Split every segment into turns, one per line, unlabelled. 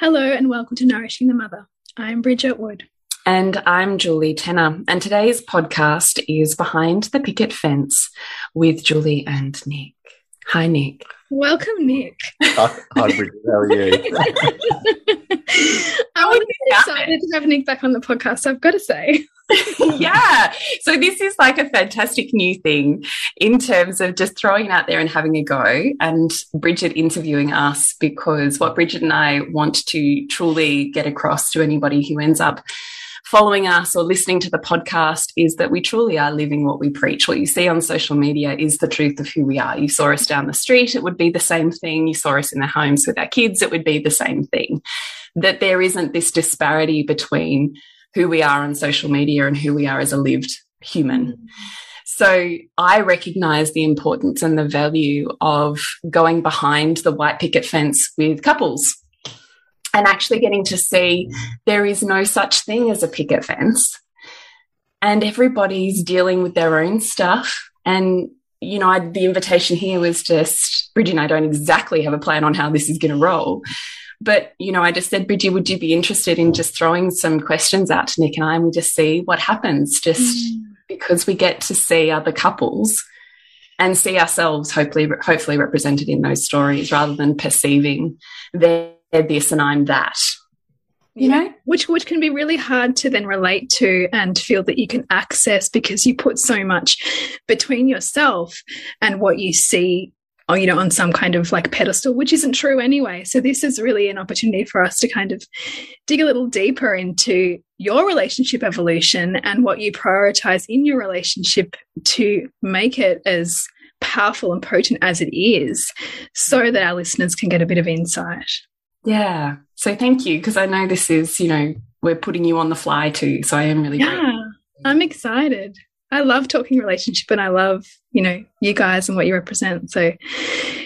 Hello, and welcome to Nourishing the Mother. I'm Bridget Wood.
And I'm Julie Tenner. And today's podcast is Behind the Picket Fence with Julie and Nick. Hi, Nick.
Welcome, Nick.
Hi, Bridget. How are you?
I'm really excited to have Nick back on the podcast, I've got to say.
yeah. So this is like a fantastic new thing in terms of just throwing it out there and having a go and Bridget interviewing us because what Bridget and I want to truly get across to anybody who ends up following us or listening to the podcast is that we truly are living what we preach. What you see on social media is the truth of who we are. You saw us down the street, it would be the same thing. You saw us in the homes with our kids, it would be the same thing. That there isn't this disparity between who we are on social media and who we are as a lived human. So I recognize the importance and the value of going behind the white picket fence with couples and actually getting to see there is no such thing as a picket fence and everybody's dealing with their own stuff. And, you know, I, the invitation here was just, Bridget and I don't exactly have a plan on how this is going to roll. But, you know, I just said, Bridget, would you be interested in just throwing some questions out to Nick and I and we just see what happens just mm. because we get to see other couples and see ourselves hopefully hopefully represented in those stories rather than perceiving they're this and I'm that.
You know, which which can be really hard to then relate to and feel that you can access because you put so much between yourself and what you see or you know on some kind of like pedestal which isn't true anyway. So this is really an opportunity for us to kind of dig a little deeper into your relationship evolution and what you prioritize in your relationship to make it as powerful and potent as it is so that our listeners can get a bit of insight
yeah so thank you because i know this is you know we're putting you on the fly too so i am really
yeah grateful. i'm excited I love talking relationship and I love, you know, you guys and what you represent. So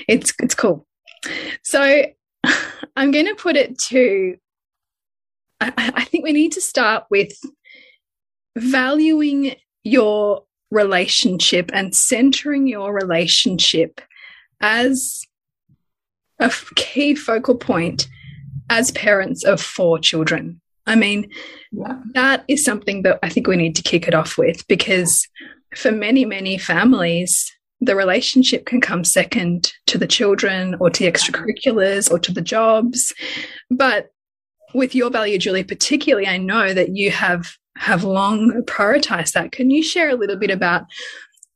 it's it's cool. So I'm going to put it to I, I think we need to start with valuing your relationship and centering your relationship as a key focal point as parents of four children. I mean, yeah. that is something that I think we need to kick it off with because for many, many families, the relationship can come second to the children or to the extracurriculars or to the jobs. But with your value, Julie, particularly, I know that you have have long prioritized that. Can you share a little bit about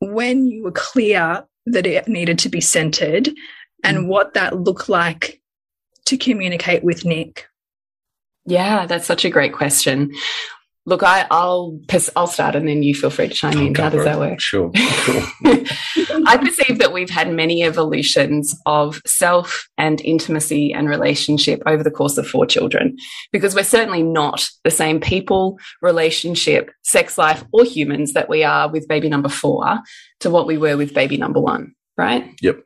when you were clear that it needed to be centered and mm. what that looked like to communicate with Nick?
Yeah, that's such a great question. Look, I, will I'll start and then you feel free to chime in. How does that work?
Sure. sure.
I perceive that we've had many evolutions of self and intimacy and relationship over the course of four children, because we're certainly not the same people, relationship, sex life, or humans that we are with baby number four to what we were with baby number one, right?
Yep.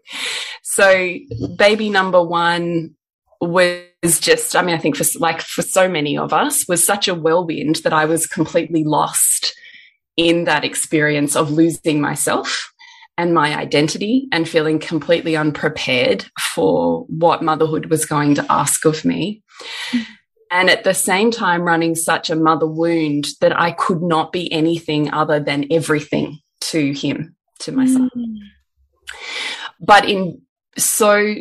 So, baby number one was just, I mean, I think for like for so many of us was such a whirlwind that I was completely lost in that experience of losing myself and my identity and feeling completely unprepared for what motherhood was going to ask of me. And at the same time, running such a mother wound that I could not be anything other than everything to him, to my son. Mm. But in so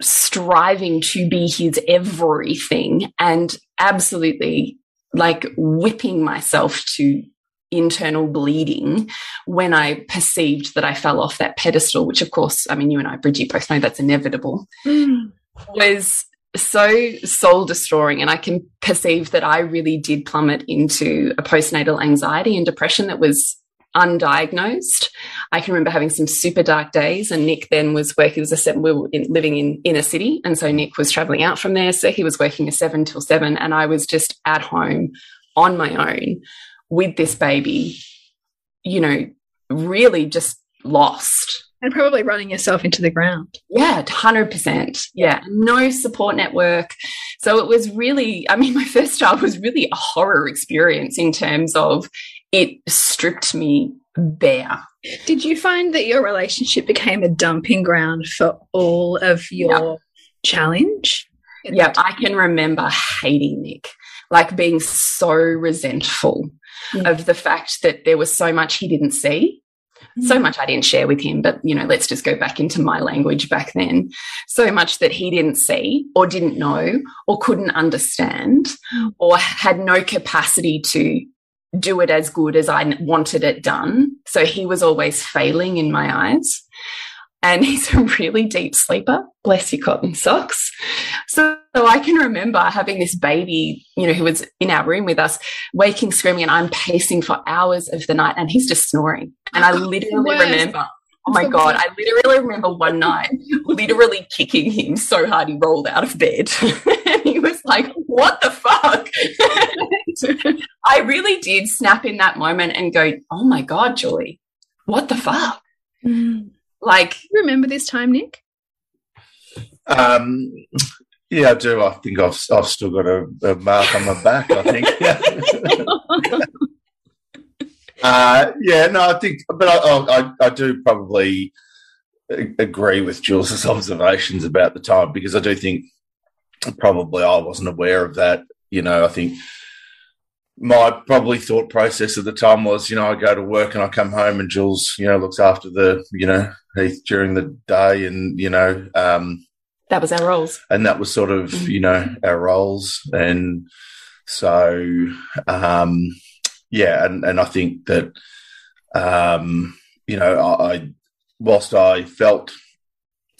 striving to be his everything and absolutely like whipping myself to internal bleeding when I perceived that I fell off that pedestal, which of course, I mean, you and I, Bridgie, both know that's inevitable, mm. was so soul destroying. And I can perceive that I really did plummet into a postnatal anxiety and depression that was undiagnosed. I can remember having some super dark days, and Nick then was working. As a seven. we were in, living in inner city, and so Nick was traveling out from there. So he was working a seven till seven, and I was just at home on my own with this baby. You know, really just lost.
And probably running yourself into the ground.
Yeah, 100%. Yeah, no support network. So it was really, I mean, my first child was really a horror experience in terms of it stripped me bare.
Did you find that your relationship became a dumping ground for all of your yep. challenge?
Yeah, I can remember hating Nick, like being so resentful mm. of the fact that there was so much he didn't see. Mm. So much I didn't share with him, but you know, let's just go back into my language back then. So much that he didn't see or didn't know or couldn't understand mm. or had no capacity to do it as good as I wanted it done. So he was always failing in my eyes. And he's a really deep sleeper, bless your cotton socks. So, so I can remember having this baby, you know, who was in our room with us, waking, screaming, and I'm pacing for hours of the night, and he's just snoring. And I literally remember Oh my God. I literally remember one night literally kicking him so hard he rolled out of bed. and he was like, What the fuck? I really did snap in that moment and go, Oh my God, Julie, what the fuck? Mm. Like,
remember this time, Nick?
Um, yeah, I do. I think I've, I've still got a, a mark on my back, I think. Uh, yeah, no, I think, but I, I, I do probably agree with Jules's observations about the time because I do think probably I wasn't aware of that. You know, I think my probably thought process at the time was, you know, I go to work and I come home and Jules, you know, looks after the, you know, Heath during the day and, you know, um,
that was our roles.
And that was sort of, mm. you know, our roles. And so, um, yeah, and and I think that um, you know I, I whilst I felt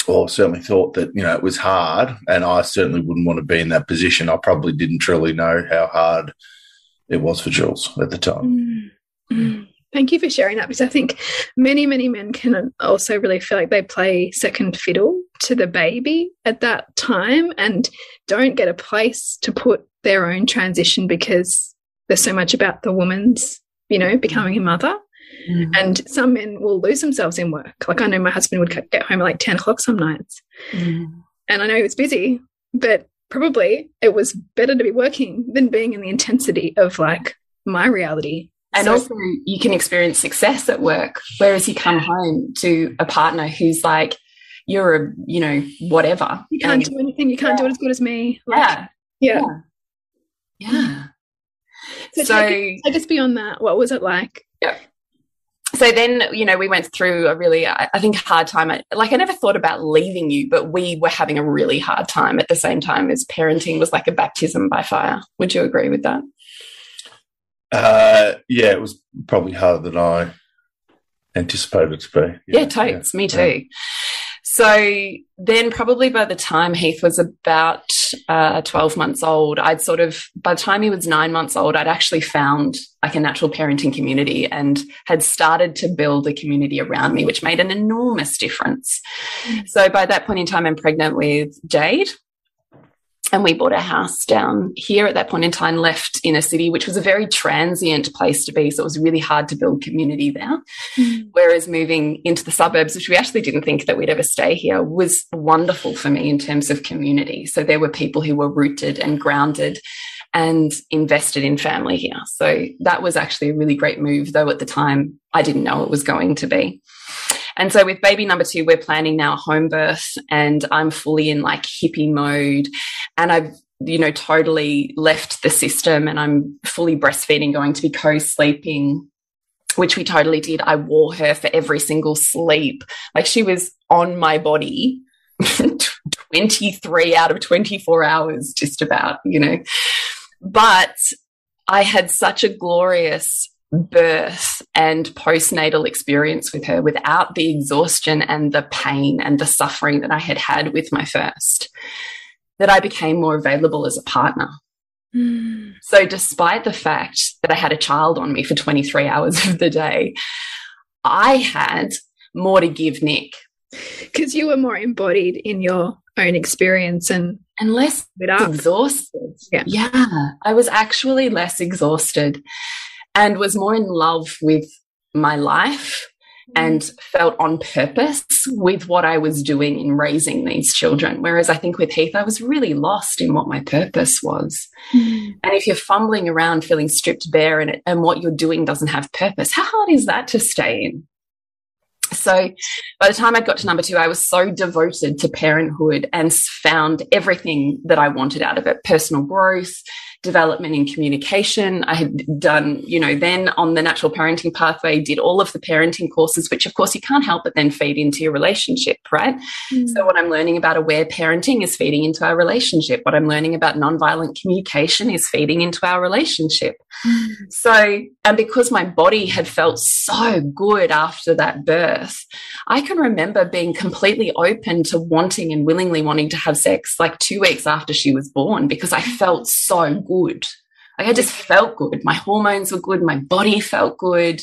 or certainly thought that you know it was hard, and I certainly wouldn't want to be in that position. I probably didn't truly know how hard it was for Jules at the time.
Mm. Mm. Thank you for sharing that because I think many, many men can also really feel like they play second fiddle to the baby at that time and don't get a place to put their own transition because there's so much about the woman's, you know, becoming a mother. Mm. And some men will lose themselves in work. Like I know my husband would get home at like 10 o'clock some nights. Mm. And I know he was busy, but probably it was better to be working than being in the intensity of like my reality.
And so, also, you can experience success at work, whereas you come home to a partner who's like, you're a, you know, whatever.
You can't do anything. You can't yeah. do it as good as me.
Like, yeah.
yeah.
Yeah. Yeah.
So, so take, take us beyond that. What was it like?
Yeah so then you know we went through a really i think hard time like i never thought about leaving you but we were having a really hard time at the same time as parenting was like a baptism by fire would you agree with that
uh, yeah it was probably harder than i anticipated it to be
yeah, yeah totes yeah. me too yeah. So then, probably by the time Heath was about uh, 12 months old, I'd sort of, by the time he was nine months old, I'd actually found like a natural parenting community and had started to build a community around me, which made an enormous difference. Mm. So by that point in time, I'm pregnant with Jade and we bought a house down here at that point in time, left in a city, which was a very transient place to be. So it was really hard to build community there. Mm. Whereas moving into the suburbs, which we actually didn't think that we'd ever stay here, was wonderful for me in terms of community. So there were people who were rooted and grounded and invested in family here. So that was actually a really great move, though at the time I didn't know it was going to be. And so with baby number two, we're planning now home birth and I'm fully in like hippie mode and I've, you know, totally left the system and I'm fully breastfeeding, going to be co-sleeping, which we totally did. I wore her for every single sleep. Like she was on my body 23 out of 24 hours, just about, you know. But I had such a glorious birth and postnatal experience with her without the exhaustion and the pain and the suffering that I had had with my first, that I became more available as a partner. Mm. So, despite the fact that I had a child on me for 23 hours of the day, I had more to give Nick.
Because you were more embodied in your own experience and
and less exhausted. Yeah. yeah, I was actually less exhausted and was more in love with my life and mm. felt on purpose with what I was doing in raising these children. Whereas I think with Heath, I was really lost in what my purpose was. Mm. And if you're fumbling around feeling stripped bare and, and what you're doing doesn't have purpose, how hard is that to stay in? So by the time I got to number two, I was so devoted to parenthood and found everything that I wanted out of it personal growth, development in communication. I had done, you know, then on the natural parenting pathway, did all of the parenting courses, which of course you can't help but then feed into your relationship, right? Mm. So what I'm learning about aware parenting is feeding into our relationship. What I'm learning about nonviolent communication is feeding into our relationship. Mm. So, and because my body had felt so good after that birth, I can remember being completely open to wanting and willingly wanting to have sex like two weeks after she was born because I felt so good good. Like I just felt good. My hormones were good. My body felt good.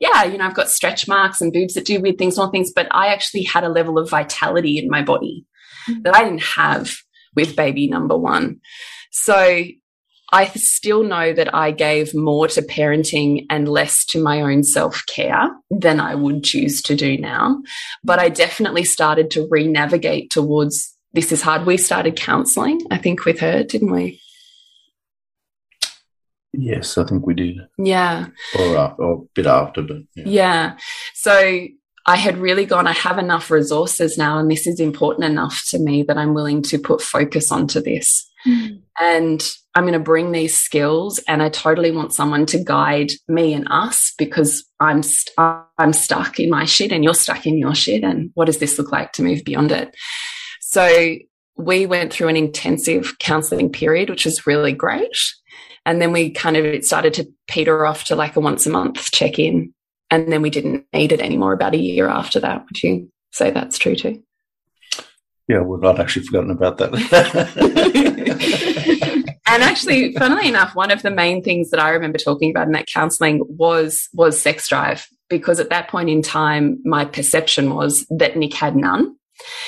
Yeah, you know, I've got stretch marks and boobs that do weird things, all things, but I actually had a level of vitality in my body mm-hmm. that I didn't have with baby number one. So I still know that I gave more to parenting and less to my own self care than I would choose to do now. But I definitely started to re navigate towards this is hard. We started counseling, I think, with her, didn't we?
Yes, I think we did.
Yeah.
Or, uh, or a bit after, but
yeah. yeah. So I had really gone, I have enough resources now, and this is important enough to me that I'm willing to put focus onto this. Mm. And I'm going to bring these skills, and I totally want someone to guide me and us because I'm st I'm stuck in my shit, and you're stuck in your shit. And what does this look like to move beyond it? So we went through an intensive counseling period, which was really great. And then we kind of it started to peter off to like a once a month check in. And then we didn't need it anymore about a year after that. Would you say that's true too?
Yeah, we've not actually forgotten about that.
and actually, funnily enough, one of the main things that I remember talking about in that counseling was was sex drive. Because at that point in time, my perception was that Nick had none.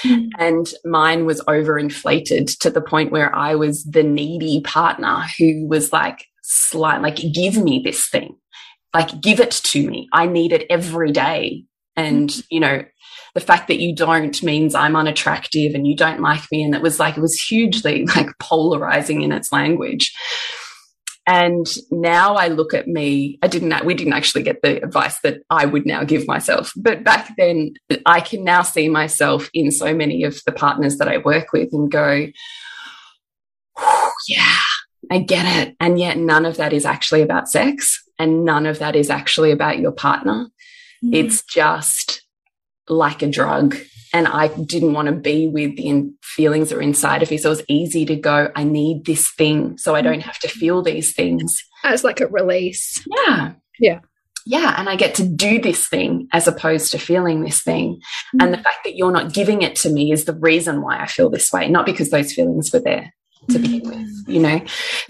Mm. And mine was overinflated to the point where I was the needy partner who was like, slight, like, give me this thing. Like, give it to me. I need it every day. And, mm. you know, the fact that you don't means I'm unattractive and you don't like me. And it was like, it was hugely like polarizing in its language. And now I look at me, I didn't, we didn't actually get the advice that I would now give myself. But back then, I can now see myself in so many of the partners that I work with and go, yeah, I get it. And yet none of that is actually about sex and none of that is actually about your partner. Mm. It's just like a drug and I didn't want to be with the feelings that are inside of me. So it was easy to go, I need this thing so I don't have to feel these things.
As like a release.
Yeah.
Yeah.
Yeah. And I get to do this thing as opposed to feeling this thing. Mm. And the fact that you're not giving it to me is the reason why I feel this way, not because those feelings were there to begin with, mm. you know?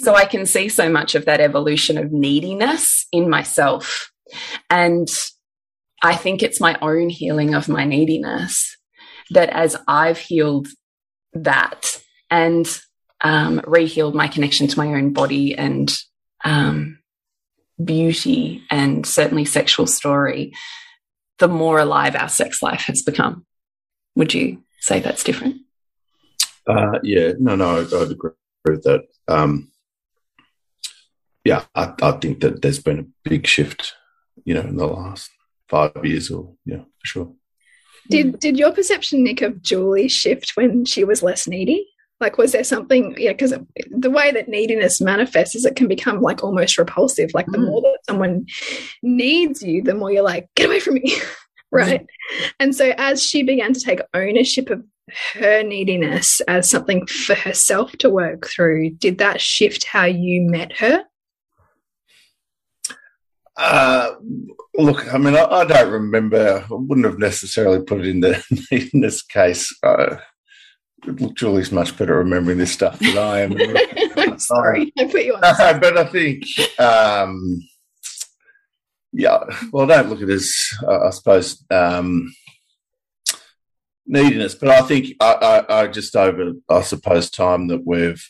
So I can see so much of that evolution of neediness in myself. And I think it's my own healing of my neediness that as I've healed that and um, rehealed my connection to my own body and um, beauty and certainly sexual story, the more alive our sex life has become. Would you say that's different?
Uh, yeah, no, no, I'd, I'd agree with that. Um, yeah, I, I, think that there's been a big shift, you know, in the last five years or, yeah, for sure.
Did did your perception, Nick, of Julie shift when she was less needy? Like, was there something? Yeah, because the way that neediness manifests is it can become like almost repulsive. Like, the
Mm.
more that someone needs you, the more you're like, get away from me, right? And so, as she began to take ownership of her neediness as something for herself to work through, did that shift how you met her?
Uh, look, I mean, I, I don't remember. I wouldn't have necessarily put it in the in this case. Uh, look, Julie's much better remembering this stuff than I am.
I'm sorry, I put you on.
No, but I think, um, yeah. Well, I don't look at it as, uh, I suppose, um, neediness, but I think I, I, I just over, I suppose, time that we've,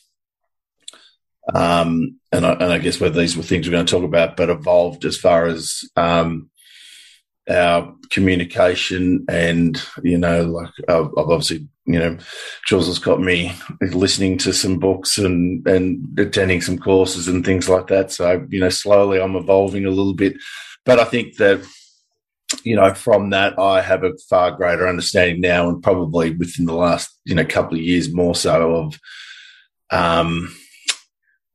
um, and I, and I guess whether these were things we're going to talk about, but evolved as far as um, our communication and you know, like I've, I've obviously, you know, Jules has got me listening to some books and and attending some courses and things like that. So you know, slowly I'm evolving a little bit, but I think that you know from that I have a far greater understanding now, and probably within the last you know couple of years more so of, um,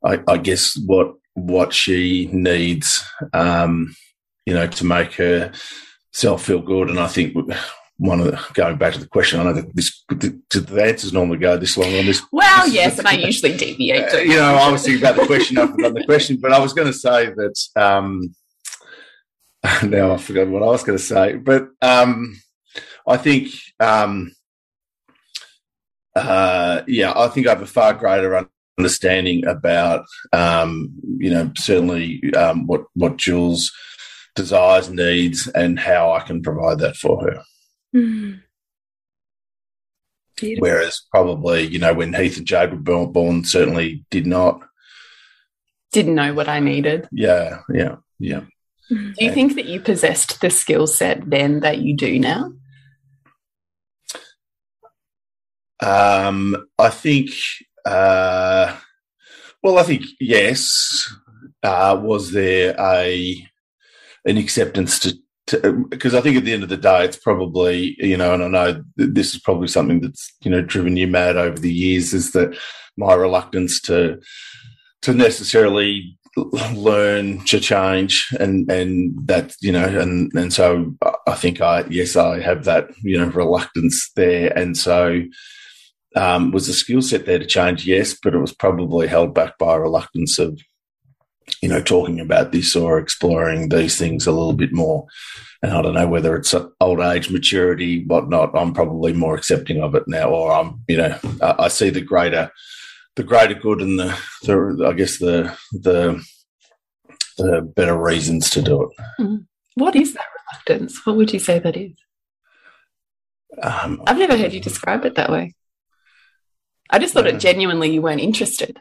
I, I guess what what she needs, um, you know, to make herself feel good, and I think one of the, going back to the question, I know that this the, the answers normally go this long on this.
Well, yes, and I usually deviate.
Uh, you know, I was thinking about the question, forgot the question, but I was going to say that. Um, now I forgot what I was going to say, but um, I think, um, uh, yeah, I think I have a far greater understanding about, um, you know, certainly um, what what Jules desires, needs, and how I can provide that for her.
Mm. Beautiful.
Whereas probably, you know, when Heath and Jade were born, born certainly did not.
Didn't know what I needed.
Yeah, yeah, yeah.
Mm.
Do you think that you possessed the skill set then that you do now?
Um, I think, uh, well, I think yes. Uh, was there a an acceptance to? Because I think at the end of the day, it's probably you know, and I know this is probably something that's you know driven you mad over the years is that my reluctance to to necessarily learn to change and and that you know and and so I think I yes I have that you know reluctance there and so um, was the skill set there to change yes but it was probably held back by a reluctance of you know talking about this or exploring these things a little bit more and I don't know whether it's old age maturity whatnot I'm probably more accepting of it now or I'm you know I, I see the greater the greater good and the, the I guess the the the better reasons to do it.
What is that reluctance? What would you say that is?
Um,
I've never heard you describe it that way. I just thought
Yeah.
it genuinely you weren't interested.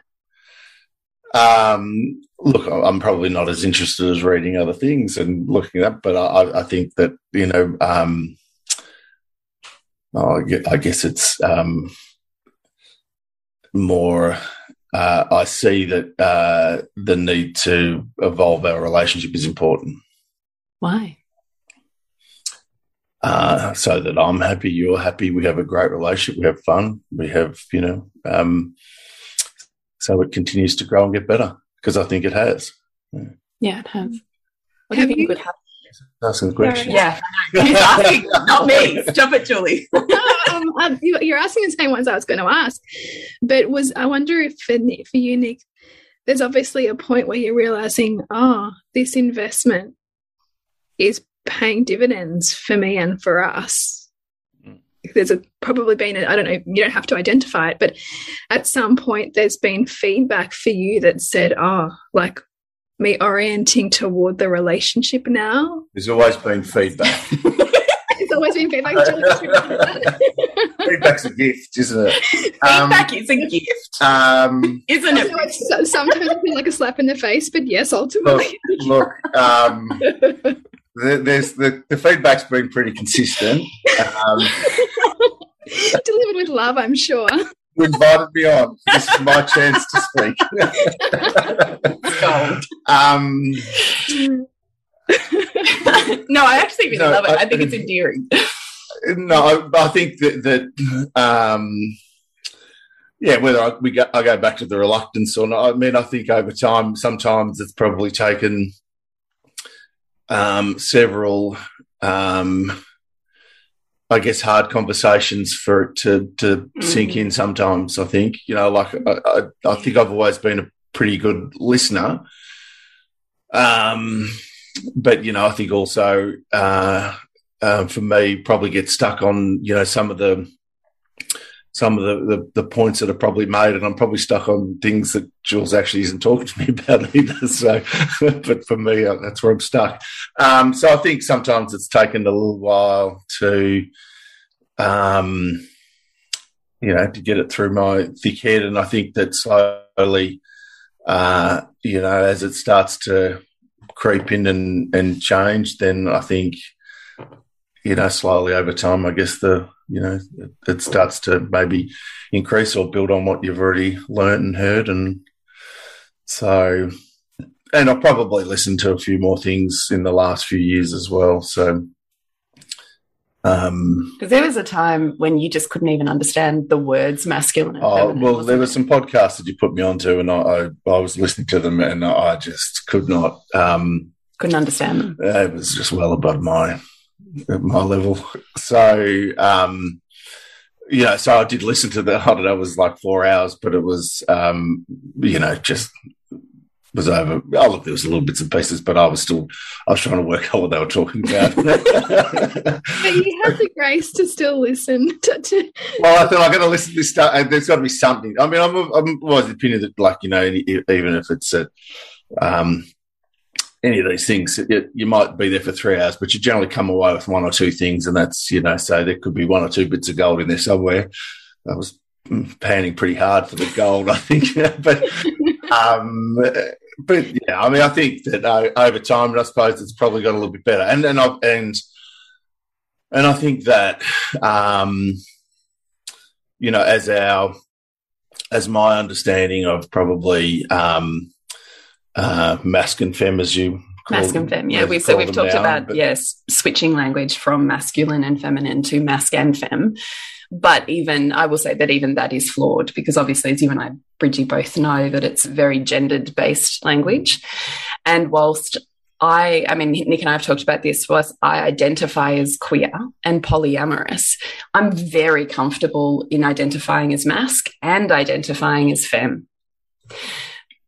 um, look, I'm probably not as interested as reading other things and looking up, but I, I think that you know, um, oh, I I guess it's um, more. Uh, I see that uh, the need to evolve our relationship is important.
Why?
Uh, so that I'm happy, you're happy, we have a great relationship, we have fun, we have, you know, um, so it continues to grow and get better because I think it has.
Yeah, it has. What
Have
do you think
you-
would happen?
Asking the question.
Yeah, I know. Who's asking? Not me. Stop it, Julie.
um, um, you- you're asking the same ones I was going to ask, but was I wonder if for, for you, Nick, there's obviously a point where you're realizing, oh, this investment is paying dividends for me and for us.
Mm.
There's a, probably been, I don't know, you don't have to identify it, but at some point there's been feedback for you that said, oh, like me orienting toward the relationship now.
There's always been feedback.
It's always been feedback.
Feedback's a gift, isn't it? Um,
Feedback is a gift,
um,
isn't it?
Sometimes it's- so- sometimes it feels like a slap in the face, but yes, ultimately.
look, um, the, there's the, the feedback's been pretty consistent. Um,
Delivered with love, I'm sure.
you invited me on. This is my chance to speak.
Gold.
um,
no, I actually really
No,
love it.
I-
I think it's endearing.
no, I think that, that um, yeah, whether I, we go, I go back to the reluctance or not, I mean, I think over time, sometimes it's probably taken um, several, um, I guess, hard conversations for it to to mm. sink in. Sometimes I think, you know, like I, I, I think I've always been a pretty good listener. Um, but you know, I think also uh, uh, for me, probably get stuck on you know some of the some of the, the, the, points that are probably made, and I'm probably stuck on things that Jules actually isn't talking to me about either. So, but for me, uh, that's where I'm stuck. Um, so I think sometimes it's taken a little while to, um, you know, to get it through my thick head, and I think that slowly, uh, you know, as it starts to creep in and, and change, then I think, you know, slowly over time, I guess the you know, it, it, starts to maybe increase or build on what you've already learnt and heard. And so, and I've probably listened to a few more things in the last few years as well. So,
um, because there was a time when you just couldn't even understand the words masculine.
oh well, there were some podcasts that you put me onto, and I, I, I was listening to them, and I just could not um,
couldn't understand them.
It was just well above my at my level. So, um, yeah, so I did listen to the, I don't know, it was like four hours, but it was, um, you know, just was over. Oh, look, there was a little bits and pieces, but I was still, I was trying to work out what they were talking about. but
you have the grace to still listen to. to...
Well, I thought I'm going to listen to this stuff. And there's got to be something. I mean, I'm, I'm always the opinion that, like, you know, even if it's a, um, any of these things, it, you might be there for three hours, but you generally come away with one or two things, and that's you know, so there could be one or two bits of gold in there somewhere. I was panning pretty hard for the gold, I think, but um, but yeah, I mean, I think that uh, over time, and I suppose it's probably got a little bit better, and and I, and and I think that um, you know, as our as my understanding of probably um, uh, masc and fem, as you
Masc and fem, yeah. We, so we've talked about but... yes, switching language from masculine and feminine to masc and fem. But even I will say that even that is flawed because obviously, as you and I, Bridgie, both know that it's very gendered based language. And whilst I, I mean, Nick and I have talked about this. Was I identify as queer and polyamorous, I'm very comfortable in identifying as masc and identifying as fem.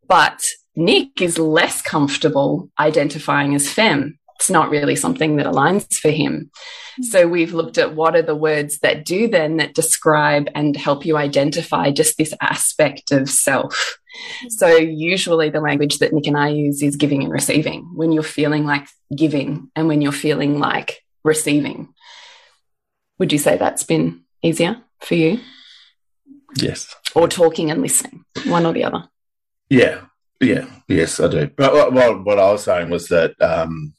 But Nick is less comfortable identifying as femme. It's not really something that aligns for him. Hmm. So we've looked at what are the words that do then that describe and help you identify just this aspect of self. Hmm. So usually the language that Nick and I use is giving and receiving when you're feeling like giving and when you're feeling like receiving. Would you say that's been easier for you?
Yes.
Or talking and listening, one or the other?
Yeah, yeah, yes, I do. But what, what I was saying was that um,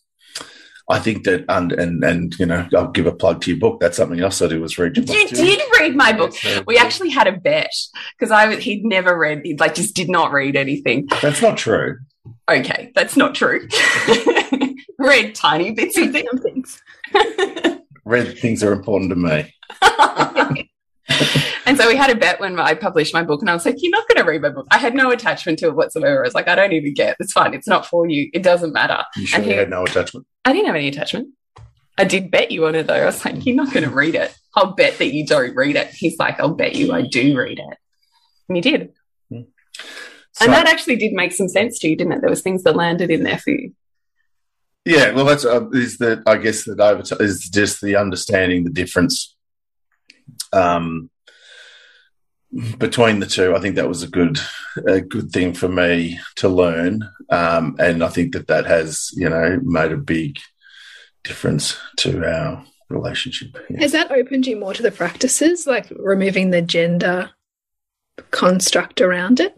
I think that, and, and and you know, I'll give a plug to your book. That's something else I do was read your book.
You too. did read my book. we actually had a bet because I he'd never read, he like just did not read anything.
That's not true.
Okay, that's not true. read tiny bits of things.
read things are important to me.
and so we had a bet when I published my book, and I was like, "You're not going to read my book." I had no attachment to it whatsoever. I was like, "I don't even get. It's fine. It's not for you. It doesn't matter."
You sure and he had no attachment?
I didn't have any attachment. I did bet you on it though. I was like, "You're not going to read it. I'll bet that you don't read it." He's like, "I'll bet you I do read it," and he did. Hmm. So, and that actually did make some sense to you, didn't it? There was things that landed in there for you.
Yeah, well, that's uh, is that I guess that over is just the understanding the difference um, between the two, I think that was a good a good thing for me to learn, um, and I think that that has you know made a big difference to our relationship.
Yeah. Has that opened you more to the practices, like removing the gender construct around it?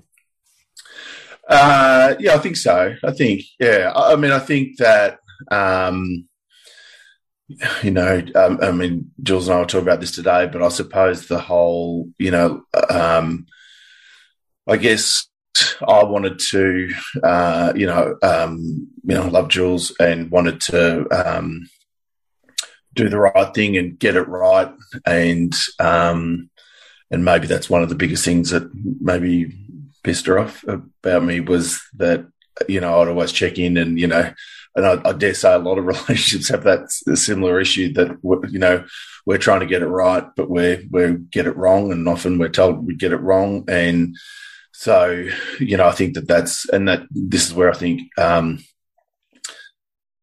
Uh, yeah, I think so. I think yeah. I, I mean, I think that. Um, you know, um, I mean, Jules and I will talk about this today, but I suppose the whole, you know, um, I guess I wanted to, uh, you know, um, you know, love Jules and wanted to um, do the right thing and get it right. And, um, and maybe that's one of the biggest things that maybe pissed her off about me was that, you know, I'd always check in and, you know, and I, I dare say a lot of relationships have that similar issue that, you know, we're trying to get it right, but we we get it wrong, and often we're told we get it wrong. And so, you know, I think that that's and that this is where I think um,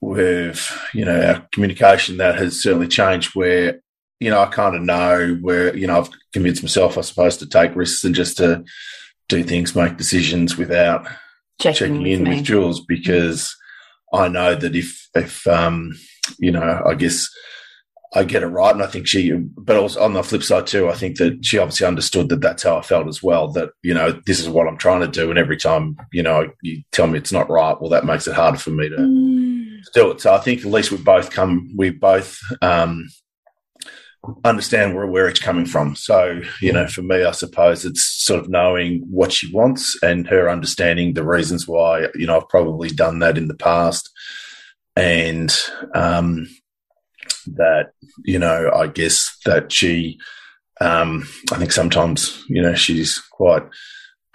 we've, you know, our communication that has certainly changed. Where you know, I kind of know where you know I've convinced myself, I suppose, to take risks and just to do things, make decisions without checking, checking in with, with Jules because I know that if if um, you know, I guess I get it right. And I think she, but also on the flip side too, I think that she obviously understood that that's how I felt as well. That, you know, this is what I'm trying to do. And every time, you know, you tell me it's not right, well, that makes it harder for me to, mm. to do it. So I think at least we both come, we both, um, understand where, where it's coming from. So, you know, for me, I suppose it's sort of knowing what she wants and her understanding the reasons why, you know, I've probably done that in the past. And, um, that you know I guess that she um, I think sometimes you know she's quite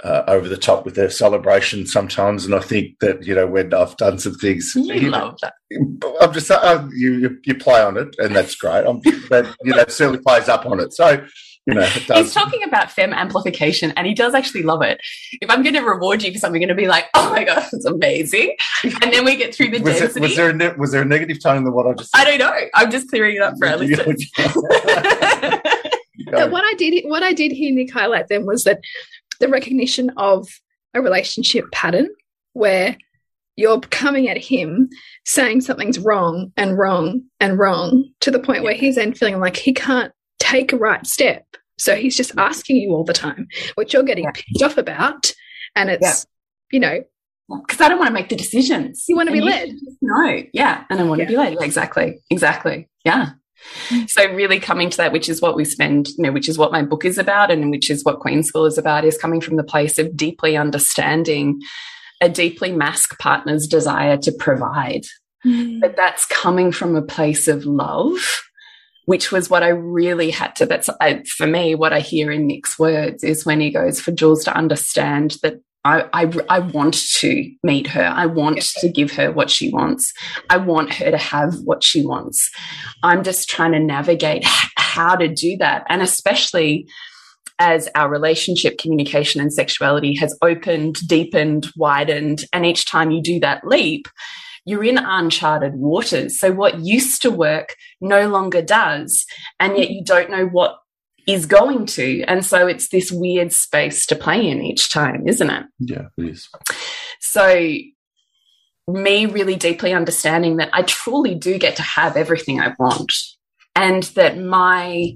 uh, over the top with their celebration sometimes, and I think that you know when I've done some things,
you, you love know,
that. I'm just uh, you you play on it, and that's great. I'm, but you know, it certainly plays up on it. So you know,
he's talking about fem amplification and he does actually love it. If I'm going to reward you for something, I'm going to be like, oh my God, it's amazing. And then we get through the
was
density.
It, was, there a was there a negative tone in the what I just
said? I don't know. I'm just clearing it up for our listeners.
but what I did, what I did hear Nick highlight then was that the recognition of a relationship pattern where you're coming at him saying something's wrong and wrong and wrong to the point yeah. where he's then feeling like he can't take a right step. So he's just mm-hmm. asking you all the time, which you're getting yeah. pissed off about. And it's, yeah. you know,
because I don't want to make the decisions.
You want to be led.
No, yeah. And I want to be led. exactly. Exactly. Yeah. Mm. So really coming to that, which is what we spend, you know, which is what my book is about and which is what Queen School is about, is coming from the place of deeply understanding a deeply masc partner's desire to provide. Mm. But that's coming from a place of love which was what I really had to. That's I, for me, what I hear in Nick's words is when he goes for Jules to understand that I, I, I want to meet her. I want yes. to give her what she wants. I want her to have what she wants. I'm just trying to navigate how to do that. And especially as our relationship, communication, and sexuality has opened, deepened, widened. And each time you do that leap, you're in uncharted waters. So what used to work no longer does. And yet you don't know what is going to. And so it's this weird space to play in each time, isn't it?
Yeah, it is.
So me really deeply understanding that I truly do get to have everything I want and that my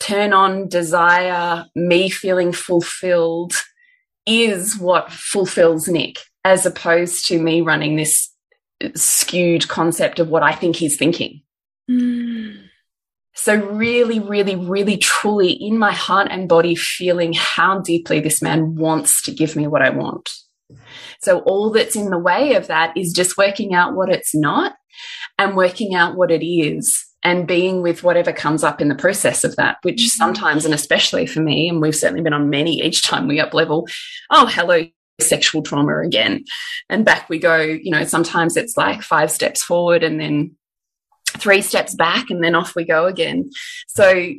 turn on desire, me feeling fulfilled is what fulfills Nick as opposed to me running this skewed concept of what I think he's thinking. Mm. So, really, really, really, truly in my heart and body, feeling how deeply this man wants to give me what I want. So, all that's in the way of that is just working out what it's not and working out what it is and being with whatever comes up in the process of that, which mm-hmm. sometimes, and especially for me, and we've certainly been on many each time we up level, oh, hello, sexual trauma again. And back we go, you know, sometimes it's like five steps forward and then three steps back and then off we go again. So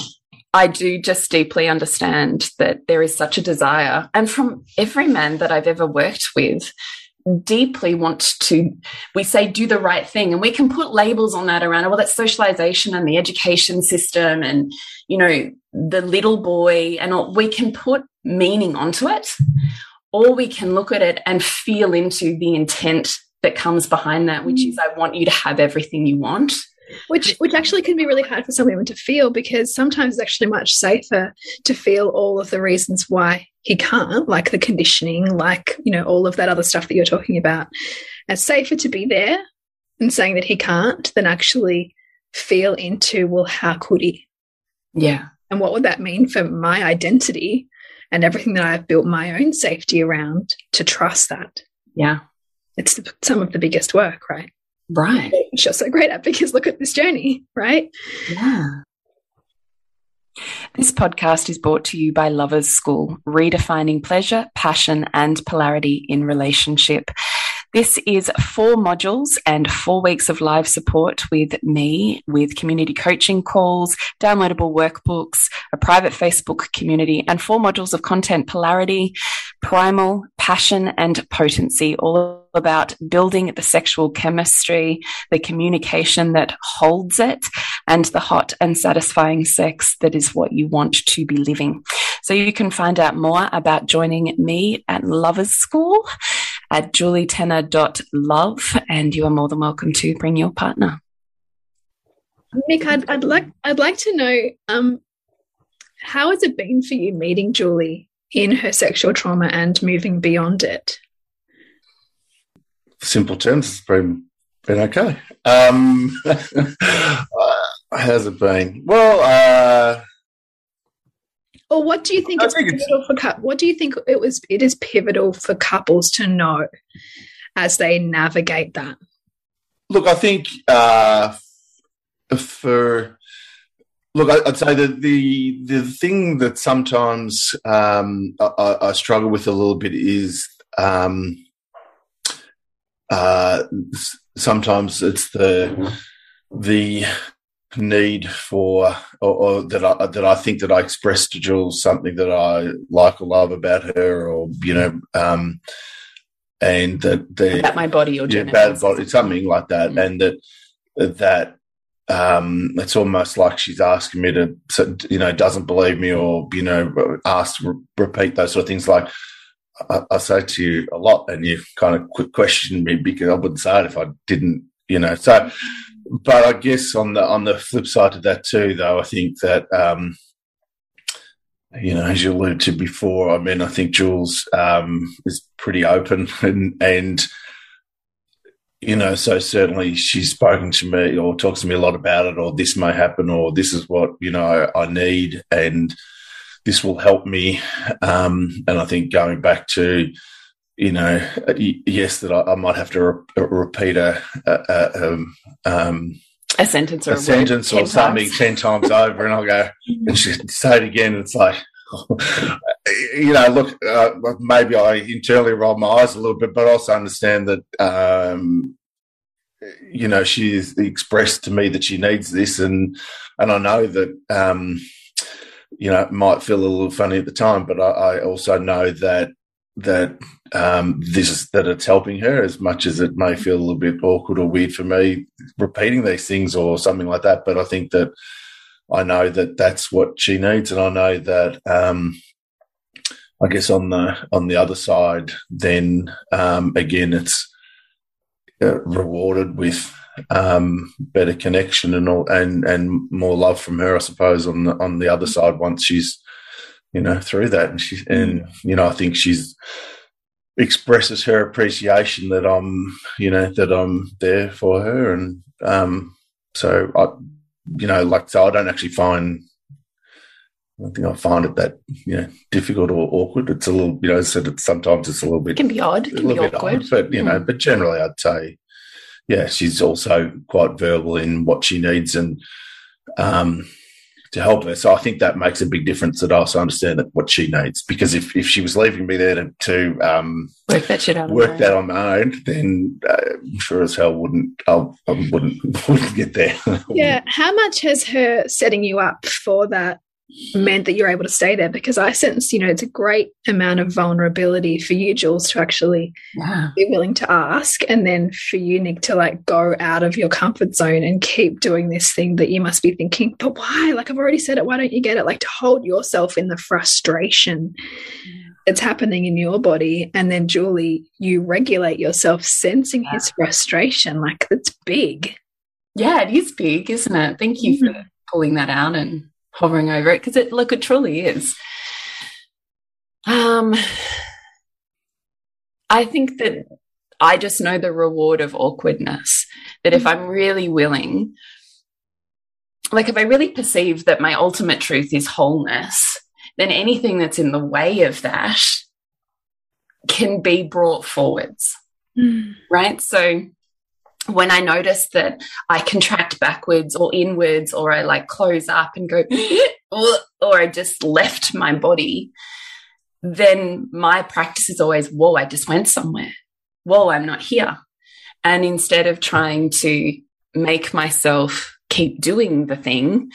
I do just deeply understand that there is such a desire. And from every man that I've ever worked with, deeply want to we say do the right thing and we can put labels on that around well that's socialization and the education system and you know the little boy and all, we can put meaning onto it or we can look at it and feel into the intent that comes behind that, which mm. is I want you to have everything you want.
Which which actually can be really hard for some women to feel because sometimes it's actually much safer to feel all of the reasons why he can't, like the conditioning, like, you know, all of that other stuff that you're talking about. It's safer to be there and saying that he can't than actually feel into, well, how could he?
Yeah.
And what would that mean for my identity and everything that I've built my own safety around to trust that.
Yeah.
It's some of the biggest work, right?
Right.
Which you're so great at because look at this journey, right?
Yeah. This podcast is brought to you by Lovers School, redefining pleasure, passion, and polarity in relationship. This is four modules and four weeks of live support with me, with community coaching calls, downloadable workbooks, a private Facebook community, and four modules of content polarity, primal, passion, and potency, all about building the sexual chemistry, the communication that holds it, and the hot and satisfying sex that is what you want to be living. So you can find out more about joining me at Lovers School at julietenner.love, and you are more than welcome to bring your partner.
Nick, I'd, I'd like I'd like to know um, how has it been for you meeting Julie in her sexual trauma and moving beyond it?
Simple terms, it's been been okay. Um, how's it been? Well, uh,
or what do you think
I
it's
think it's-
pivotal for what do you think it was it is pivotal for couples to know as they navigate that?
Look, I think uh, for look, I'd say that the the thing that sometimes um, I, I- I struggle with a little bit is um, uh, sometimes it's the the need for or, or that I that I think that I express to Jules something that I like or love about her, or you know, um, and that the
About my body or
yeah, bad body, something like that,
Mm.
and that that um, it's almost like she's asking me to, you know, doesn't believe me or you know, asked re- repeat those sort of things. Like I, I say to you a lot, and you kind of quick question me because I wouldn't say it if I didn't, you know. So, but I guess on the on the flip side of that too, though, I think that. Um, you know, as you alluded to before, I mean, I think Jules um, is pretty open and and you know, so certainly she's spoken to me or talks to me a lot about it, or this may happen, or this is what you know I need, and this will help me. Um, and I think going back to, you know, yes, that I, I might have to re- repeat a, a, a um, um,
a sentence or
a sentence or
10
something 10 times over and I'll go and she say it again. It's like, you know, look, uh, maybe I internally roll my eyes a little bit, but I also understand that, um, you know, she's expressed to me that she needs this. And, and I know that, um, you know, it might feel a little funny at the time, but I, I also know that, that um, this is that it's helping her as much as it may feel a little bit awkward or weird for me repeating these things or something like that. But I think that I know that that's what she needs, and I know that um, I guess on the on the other side, then um, again, it's uh, rewarded with um, better connection and all, and and more love from her, I suppose. On the on the other side, once she's you know through that, and she and you know, I think she's expresses her appreciation that I'm, you know, that I'm there for her, and um, so I, you know, like so, I don't actually find. I don't think I find it that you know difficult or awkward. It's a little, you know, as I said it's, sometimes it's a little
It
bit,
can be odd. It
a
can be awkward.
odd, but you know,
Mm.
but generally, I'd say, yeah, she's also quite verbal in what she needs and um, to help her. So I think that makes a big difference. That I also understand that what she needs because if if she was leaving me there to, to um,
Work that shit out. on
work
your
that
own.
on my own, then uh, I'm sure as hell wouldn't I, I wouldn't wouldn't get there.
Yeah. How much has her setting you up for that meant that you're able to stay there? Because I sense, you know, it's a great amount of vulnerability for you, Jules, to actually
Yeah.
be willing to ask. And then for you, Nick, to like go out of your comfort zone and keep doing this thing that you must be thinking, but why? Like, I've already said it. Why don't you get it? Like, to hold yourself in the frustration that's happening in your body. And then, Julie, you regulate yourself sensing his frustration. Like, that's big.
Yeah, it is big, isn't it? Thank you for mm-hmm. pulling that out and hovering over it because it look it truly is. Um I think that I just know the reward of awkwardness. That if I'm really willing, like if I really perceive that my ultimate truth is wholeness, then anything that's in the way of that can be brought forwards
Mm.
right? So when I notice that I contract backwards or inwards, or I like close up and go, or I just left my body, then my practice is always, whoa, I just went somewhere. Whoa, I'm not here. And instead of trying to make myself keep doing the thing,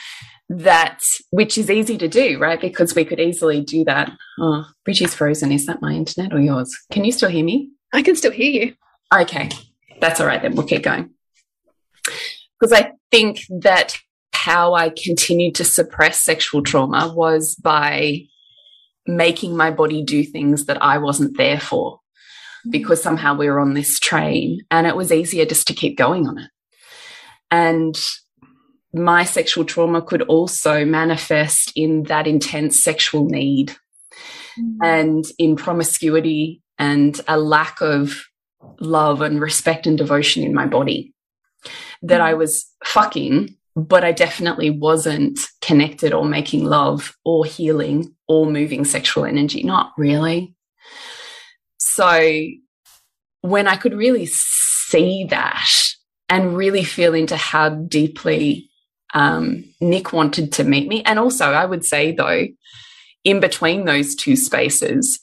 that which is easy to do, right? Because we could easily do that. Oh, Bridgie's frozen. Is that my internet or yours? Can you still hear me?
I can still hear you.
Okay, that's all right then. We'll keep going. Because I think that how I continued to suppress sexual trauma was by making my body do things that I wasn't there for because somehow we were on this train and it was easier just to keep going on it. And my sexual trauma could also manifest in that intense sexual need mm. and in promiscuity and a lack of love and respect and devotion in my body that I was fucking, but I definitely wasn't connected or making love or healing or moving sexual energy. Not really. So when I could really see that and really feel into how deeply um, Nick wanted to meet me. And also, I would say, though, in between those two spaces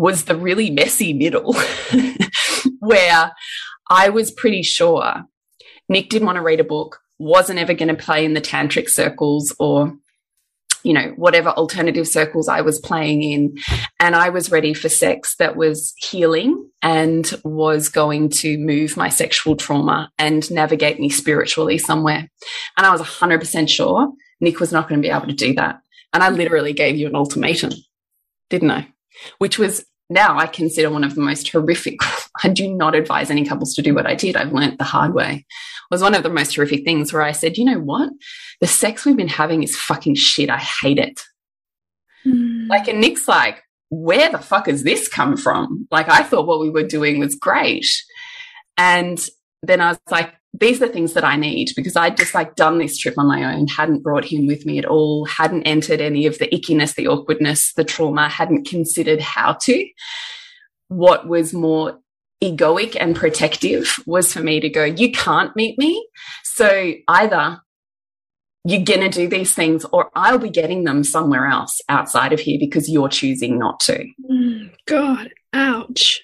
was the really messy middle where I was pretty sure Nick didn't want to read a book, wasn't ever going to play in the tantric circles or you know, whatever alternative circles I was playing in. And I was ready for sex that was healing and was going to move my sexual trauma and navigate me spiritually somewhere. And I was 100% sure Nick was not going to be able to do that. And I literally gave you an ultimatum, didn't I? Which was now I consider one of the most horrific. I do not advise any couples to do what I did. I've learned the hard way. It was one of the most horrific things where I said, you know what? The sex we've been having is fucking shit. I hate it. Mm. Like, and Nick's like, where the fuck has this come from? Like, I thought what we were doing was great. And then I was like, these are the things that I need because I'd just like done this trip on my own, hadn't brought him with me at all, hadn't entered any of the ickiness, the awkwardness, the trauma, hadn't considered how to. What was more egoic and protective was for me to go, you can't meet me. So either you're going to do these things or I'll be getting them somewhere else outside of here because you're choosing not to.
Mm, God, ouch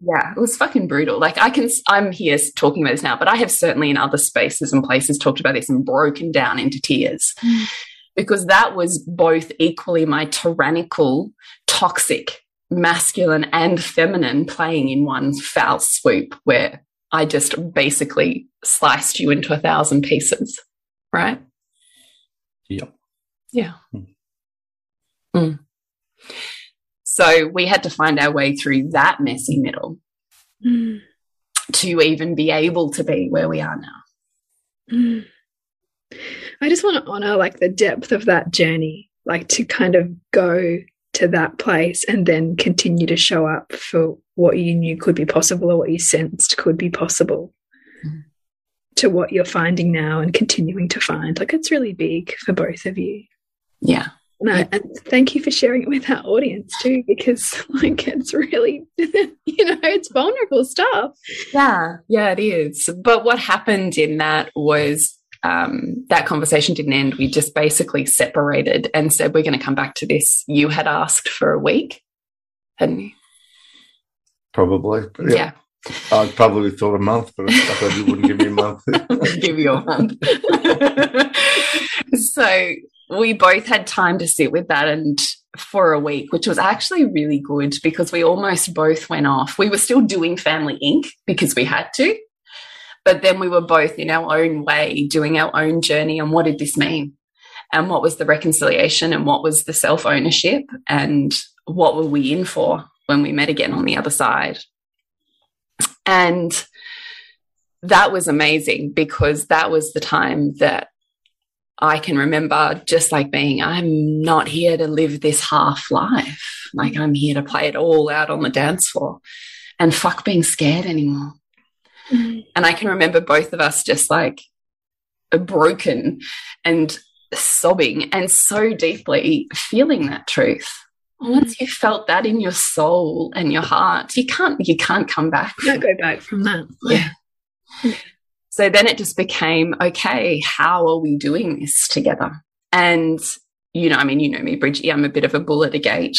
yeah, it was fucking brutal. Like I can, I'm here talking about this now, but I have certainly in other spaces and places talked about this and broken down into tears because that was both equally my tyrannical, toxic, masculine and feminine playing in one foul swoop where I just basically sliced you into a thousand pieces. Right.
Yep.
Yeah. Mm. Mm. So we had to find our way through that messy middle mm. to even be able to be where we are now.
Mm. I just want to honor like the depth of that journey, like to kind of go to that place and then continue to show up for what you knew could be possible or what you sensed could be possible mm. to what you're finding now and continuing to find. Like it's really big for both of you.
Yeah.
No, and thank you for sharing it with our audience too, because like it's really, you know, it's vulnerable stuff.
Yeah, yeah, it is. But what happened in that was um, that conversation didn't end. We just basically separated and said, we're going to come back to this. You had asked for a week, hadn't you?
Probably.
Yeah. yeah.
I probably thought a month, but I thought you wouldn't give me a month.
give you a month. so we both had time to sit with that and for a week, which was actually really good because we almost both went off. We were still doing Family Inc. because we had to, but then we were both in our own way doing our own journey. And what did this mean? And what was the reconciliation? And what was the self ownership? And what were we in for when we met again on the other side? And that was amazing because that was the time that I can remember just like being, I'm not here to live this half life. Like I'm here to play it all out on the dance floor and fuck being scared anymore. Mm -hmm. And I can remember both of us just like broken and sobbing and so deeply feeling that truth. Once you felt that in your soul and your heart, you can't you can't come back.
You can't go back from that.
Yeah. So then it just became, okay, how are we doing this together? And, you know, I mean, you know me, Bridgie, I'm a bit of a bull at a gate.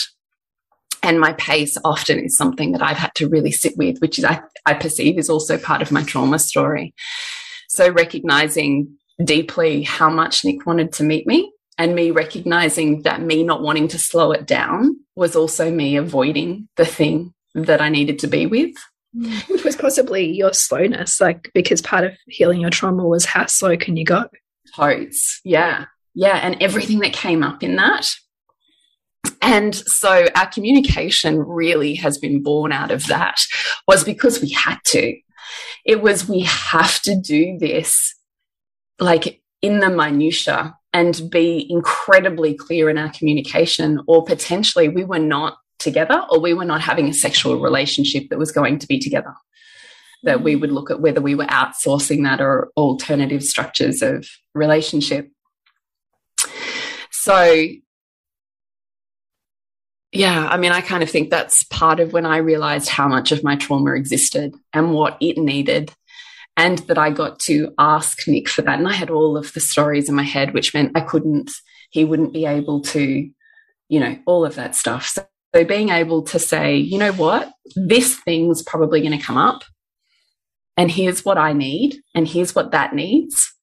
And my pace often is something that I've had to really sit with, which is I, I perceive is also part of my trauma story. So recognizing deeply how much Nick wanted to meet me and me recognizing that me not wanting to slow it down was also me avoiding the thing that I needed to be with. Mm.
Which was possibly your slowness, like because part of healing your trauma was how slow can you go?
Totes. Yeah. Yeah. And everything that came up in that. And so our communication really has been born out of that was because we had to. It was we have to do this like in the minutia and be incredibly clear in our communication or potentially we were not together or we were not having a sexual relationship that was going to be together. That we mm-hmm. would look at whether we were outsourcing that or alternative structures of relationship. So yeah, I mean, I kind of think that's part of when I realized how much of my trauma existed and what it needed. And that I got to ask Nick for that. And I had all of the stories in my head, which meant I couldn't, he wouldn't be able to, you know, all of that stuff. So, so being able to say, you know what, this thing's probably going to come up. And here's what I need. And here's what that needs.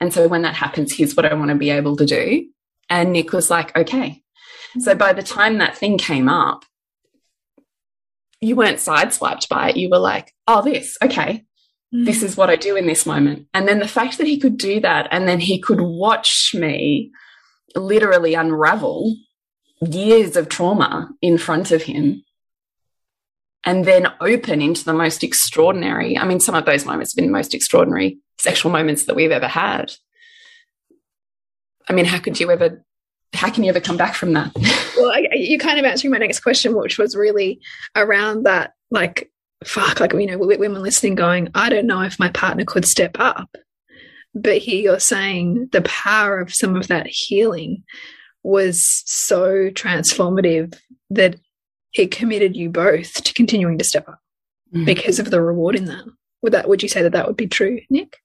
And so when that happens, here's what I want to be able to do. And Nick was like, okay, so by the time that thing came up, you weren't sideswiped by it. You were like, oh, this, okay. This mm. is what I do in this moment. And then the fact that he could do that and then he could watch me literally unravel years of trauma in front of him and then open into the most extraordinary. I mean, some of those moments have been the most extraordinary sexual moments that we've ever had. I mean, how could you ever how can you ever come back from that?
well, I, you kind of answering my next question, which was really around that, like, fuck, like, you know, women listening going, I don't know if my partner could step up. But here you're saying the power of some of that healing was so transformative that it committed you both to continuing to step up mm. because of the reward in that. Would that would you say that that would be true, Nick?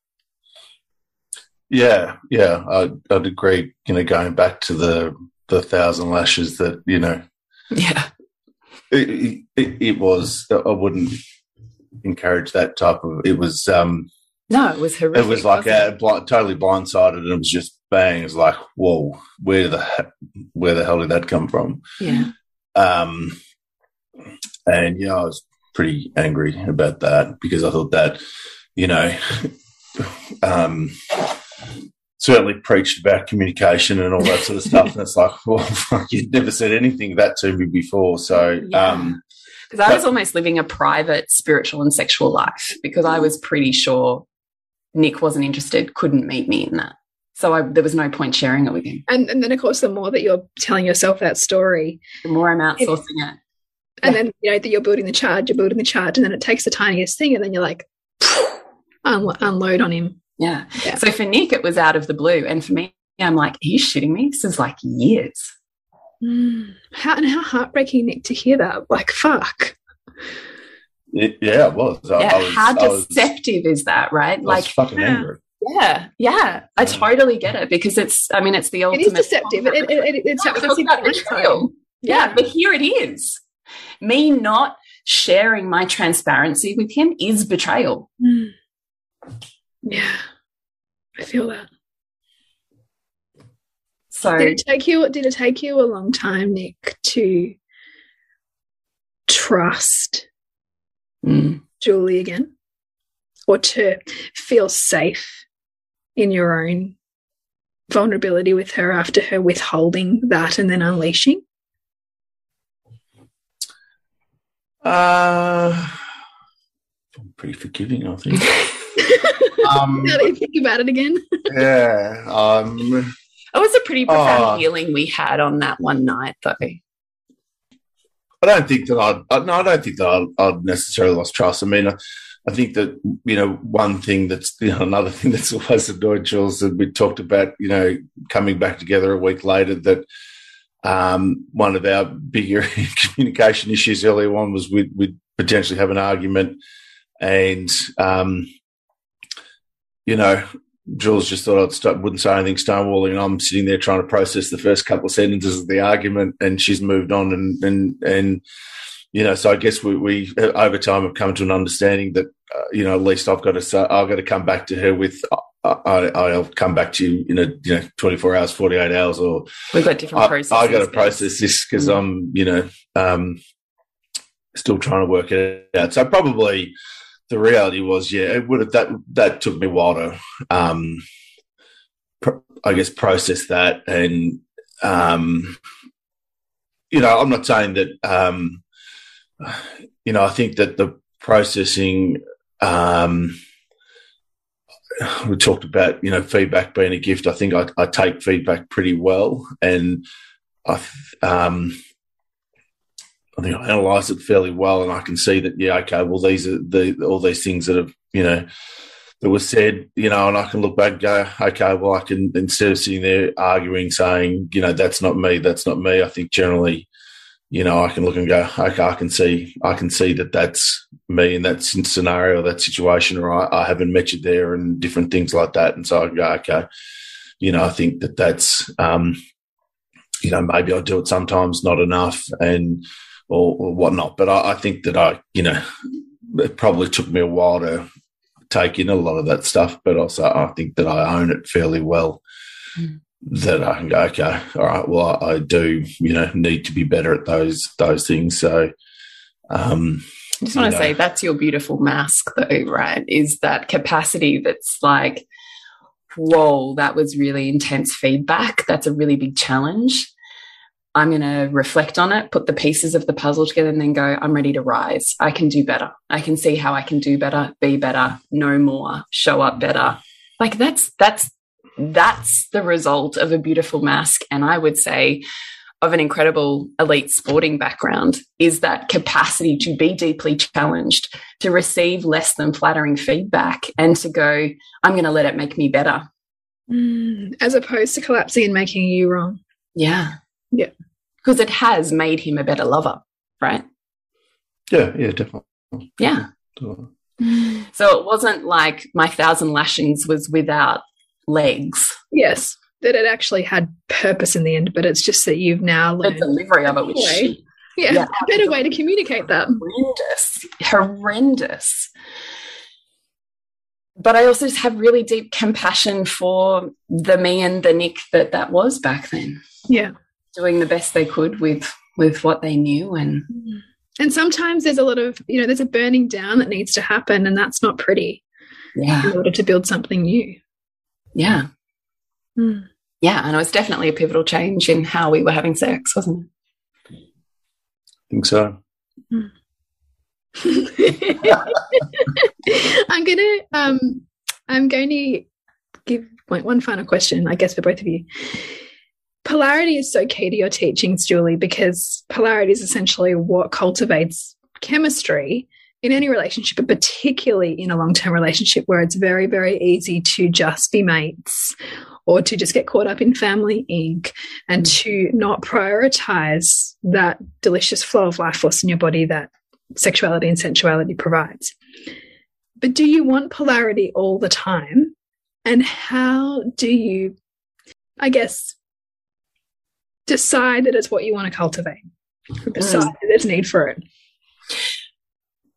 Yeah, yeah, I'd, I'd agree. You know, going back to the the thousand lashes that you know,
yeah,
it, it, it was. I wouldn't encourage that type of. It was. um
No, it was horrific.
It was like a, bl totally blindsided, and it was just bang. It was like, whoa, where the where the hell did that come from?
Yeah.
Um, and yeah, I was pretty angry about that because I thought that, you know, um certainly preached about communication and all that sort of stuff. and it's like, well, you'd never said anything of that to me before. So, yeah. um,
because I was almost living a private spiritual and sexual life because I was pretty sure Nick wasn't interested, couldn't meet me in that. So I, there was no point sharing it with him.
And, and, then, of course, the more that you're telling yourself that story,
the more I'm outsourcing it. it.
And yeah. then, you know, that you're building the charge, you're building the charge, and then it takes the tiniest thing, and then you're like, unload on him.
Yeah. yeah. So for Nick, it was out of the blue. And for me, I'm like, are you shitting me? This is like years.
Mm. How and how heartbreaking, Nick, to hear that. Like, fuck.
It, yeah, it was.
Yeah, was, how deceptive was, is that, right?
like, fucking yeah. angry.
Yeah, yeah, I totally get it because it's. I mean, it's the ultimate.
It is deceptive. It, it, it, it's
yeah, yeah, but here it is. Me not sharing my transparency with him is betrayal.
Mm. Yeah, I feel that.
So
did it take you? Did it take you a long time, Nick, to trust
mm.
Julie again, or to feel safe in your own vulnerability with her after her withholding that and then unleashing?
Uh, I'm pretty forgiving, I think.
um, now that you think about it again.
yeah. Um,
it was a pretty profound uh, healing we had on that one night, though.
I don't think that I'd, no, I don't think that I'd, I'd necessarily lost trust. I mean, I, I, think that, you know, one thing that's, you know, another thing that's always annoyed Jules that we talked about, you know, coming back together a week later that, um, one of our bigger communication issues earlier on was we'd, we'd potentially have an argument and, um, you know, Jules just thought I'd start, wouldn't say anything stonewalling, and I'm sitting there trying to process the first couple of sentences of the argument, and she's moved on, and and and you know, so I guess we, we over time have come to an understanding that uh, you know at least I've got to say, I've got to come back to her with I, will come back to you in a you know 24 hours, 48 hours, or
we've got different processes.
I, I got to process this because mm. I'm you know um, still trying to work it out. So probably the reality was, yeah, it would have that that took me a while to, um, I guess, process that, and um, you know, I'm not saying that, um, you know, I think that the processing. Um, we talked about you know feedback being a gift. I think I, I take feedback pretty well, and I um, I think I analysed it fairly well, and I can see that yeah, okay, well these are the all these things that have you know that was said, you know, and I can look back and go, okay, well I can instead of sitting there arguing, saying you know that's not me, that's not me. I think generally, you know, I can look and go, okay, I can see, I can see that that's me in that scenario, that situation, or I, I haven't met you there, and different things like that. And so I go, okay, you know, I think that that's, um, you know, maybe I do it sometimes, not enough, and or, or whatnot. But I, I, think that I, you know, it probably took me a while to take in a lot of that stuff, but also I think that I own it fairly well. Mm. That I can go, okay, all right. Well, I, I, do, you know, need to be better at those those things. So, um,
I just want to say that's your beautiful masc, though, right? Is that capacity that's like, whoa, that was really intense feedback. That's a really big challenge. I'm going to reflect on it, put the pieces of the puzzle together, and then go, I'm ready to rise. I can do better. I can see how I can do better, be better, know more, show up better. Like that's, that's, that's the result of a beautiful masc. And I would say, of an incredible elite sporting background is that capacity to be deeply challenged, to receive less than flattering feedback, and to go, I'm going to let it make me better.
Mm, as opposed to collapsing and making you wrong.
Yeah.
Yeah
because it has made him a better lover, right?
Yeah, yeah, definitely.
Yeah. Definitely. So it wasn't like my thousand lashings was without legs.
Yes, that it actually had purpose in the end, but it's just that you've now
learned the delivery of it, which
way. Yeah, yeah, a better way to communicate that.
Horrendous, horrendous. But I also just have really deep compassion for the me and the Nick that that was back then.
Yeah
doing the best they could with with what they knew and
and sometimes there's a lot of you know there's a burning down that needs to happen and that's not pretty
yeah.
in order to build something new.
Yeah.
Mm.
yeah and it was definitely a pivotal change in how we were having sex wasn't it?
I think so.
Mm. i'm gonna um i'm going to give one final question i guess for both of you polarity is so key to your teachings, Julie, because polarity is essentially what cultivates chemistry in any relationship, but particularly in a long term relationship where it's very, very easy to just be mates or to just get caught up in family Inc. and mm. to not prioritize that delicious flow of life force in your body that sexuality and sensuality provides. But do you want polarity all the time? And how do you, I guess, decide that it's what you want to cultivate. Decide mm. that there's need for it.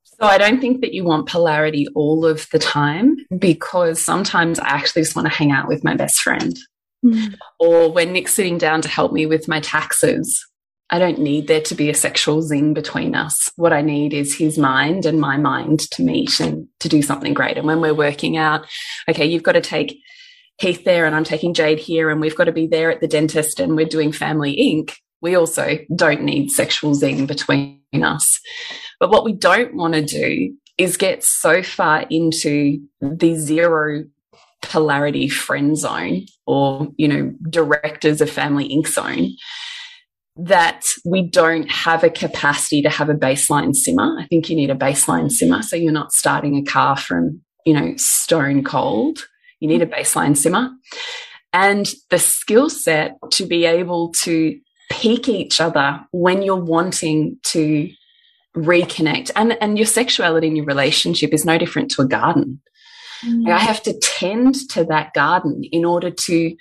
So I don't think that you want polarity all of the time because sometimes I actually just want to hang out with my best friend.
Mm.
Or when Nick's sitting down to help me with my taxes, I don't need there to be a sexual zing between us. What I need is his mind and my mind to meet and to do something great. And when we're working out, okay, you've got to take Heath there and I'm taking Jade here and we've got to be there at the dentist and we're doing Family Inc., we also don't need sexual zing between us. But what we don't want to do is get so far into the zero polarity friend zone or, you know, directors of Family Inc. zone that we don't have a capacity to have a baseline simmer. I think you need a baseline simmer. So you're not starting a car from, you know, stone cold you need a baseline simmer and the skill set to be able to peak each other when you're wanting to reconnect. And, and your sexuality in your relationship is no different to a garden. Mm. I have to tend to that garden in order to